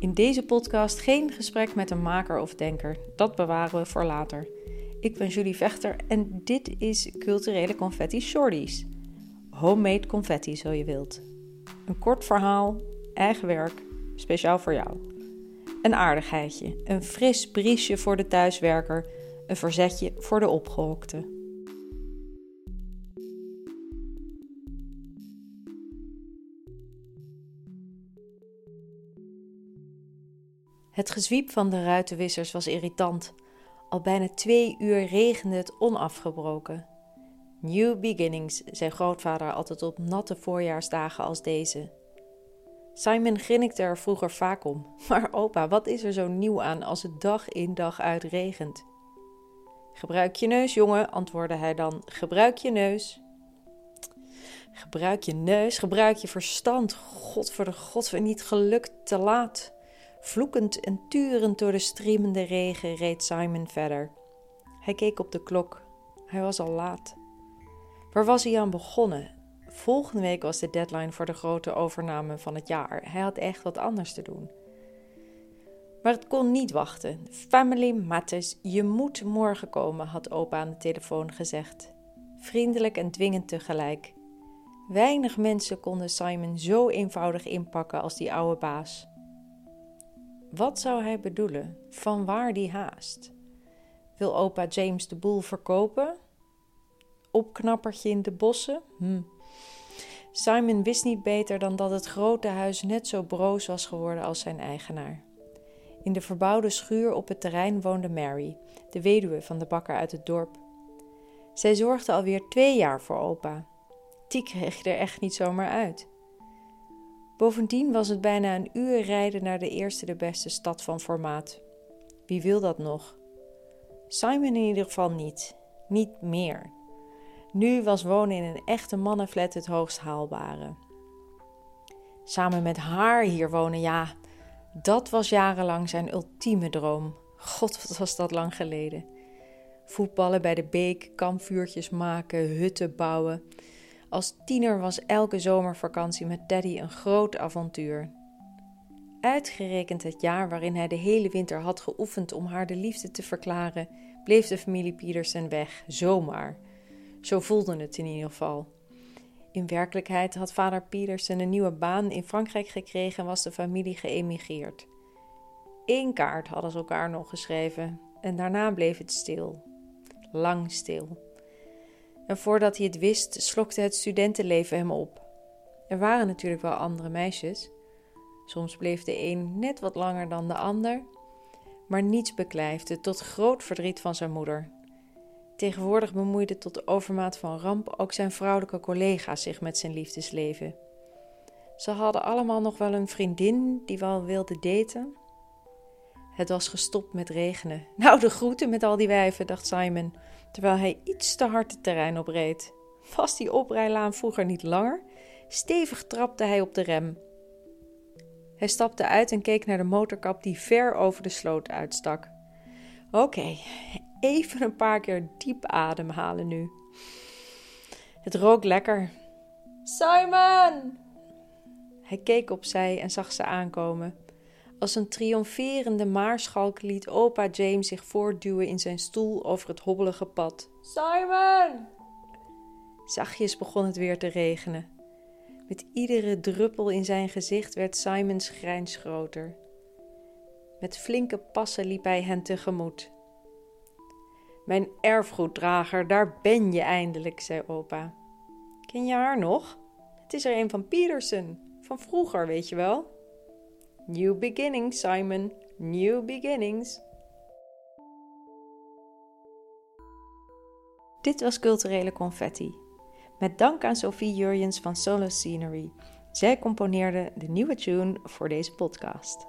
In deze podcast geen gesprek met een maker of denker. Dat bewaren we voor later. Ik ben Julie Vechter en dit is Culturele Confetti Shorties. Homemade confetti, zo je wilt. Een kort verhaal, eigen werk, speciaal voor jou. Een aardigheidje, een fris briesje voor de thuiswerker, een verzetje voor de opgehokte. Het gezwiep van de ruitenwissers was irritant. Al bijna twee uur regende het onafgebroken. New beginnings, zei grootvader altijd op natte voorjaarsdagen als deze. Simon grinnikte er vroeger vaak om. Maar opa, wat is er zo nieuw aan als het dag in dag uit regent? Gebruik je neus, jongen, antwoordde hij dan. Gebruik je neus. Gebruik je neus, gebruik je verstand. God voor de God, niet gelukt, te laat. Vloekend en turend door de streamende regen reed Simon verder. Hij keek op de klok. Hij was al laat. Waar was hij aan begonnen? Volgende week was de deadline voor de grote overname van het jaar. Hij had echt wat anders te doen. Maar het kon niet wachten. Family matters, je moet morgen komen, had opa aan de telefoon gezegd. Vriendelijk en dwingend tegelijk. Weinig mensen konden Simon zo eenvoudig inpakken als die oude baas. Wat zou hij bedoelen? Van waar die haast? Wil opa James de boel verkopen? Opknappertje in de bossen? Hm. Simon wist niet beter dan dat het grote huis net zo broos was geworden als zijn eigenaar. In de verbouwde schuur op het terrein woonde Mary, de weduwe van de bakker uit het dorp. Zij zorgde alweer twee jaar voor opa. Die kreeg er echt niet zomaar uit. Bovendien was het bijna een uur rijden naar de eerste de beste stad van formaat. Wie wil dat nog? Simon in ieder geval niet. Niet meer. Nu was wonen in een echte mannenflat het hoogst haalbare. Samen met haar hier wonen, ja, dat was jarenlang zijn ultieme droom. God, wat was dat lang geleden. Voetballen bij de beek, kampvuurtjes maken, hutten bouwen. Als tiener was elke zomervakantie met Daddy een groot avontuur. Uitgerekend het jaar waarin hij de hele winter had geoefend om haar de liefde te verklaren, bleef de familie Peterson weg, zomaar. Zo voelde het in ieder geval. In werkelijkheid had vader Peterson een nieuwe baan in Frankrijk gekregen en was de familie geëmigreerd. Eén kaart hadden ze elkaar nog geschreven en daarna bleef het stil. Lang stil. En voordat hij het wist, slokte het studentenleven hem op. Er waren natuurlijk wel andere meisjes. Soms bleef de een net wat langer dan de ander, maar niets beklijfde tot groot verdriet van zijn moeder. Tegenwoordig bemoeide tot overmaat van ramp ook zijn vrouwelijke collega's zich met zijn liefdesleven. Ze hadden allemaal nog wel een vriendin die wel wilde daten. Het was gestopt met regenen. Nou, de groeten met al die wijven, dacht Simon terwijl hij iets te hard het terrein opreed. Was die oprijlaan vroeger niet langer? Stevig trapte hij op de rem. Hij stapte uit en keek naar de motorkap die ver over de sloot uitstak. Oké, even een paar keer diep ademhalen nu. Het rook lekker. Simon! Hij keek opzij en zag ze aankomen. Als een triomferende maarschalk liet opa James zich voortduwen in zijn stoel over het hobbelige pad. Simon! Zachtjes begon het weer te regenen. Met iedere druppel in zijn gezicht werd Simons grijns groter. Met flinke passen liep hij hen tegemoet. Mijn erfgoeddrager, daar ben je eindelijk, zei opa. Ken je haar nog? Het is er een van Peterson, van vroeger, weet je wel. New beginnings, Simon. New beginnings. Dit was Culturele Confetti. Met dank aan Sophie Jurjens van Solo Scenery. Zij componeerde de nieuwe tune voor deze podcast.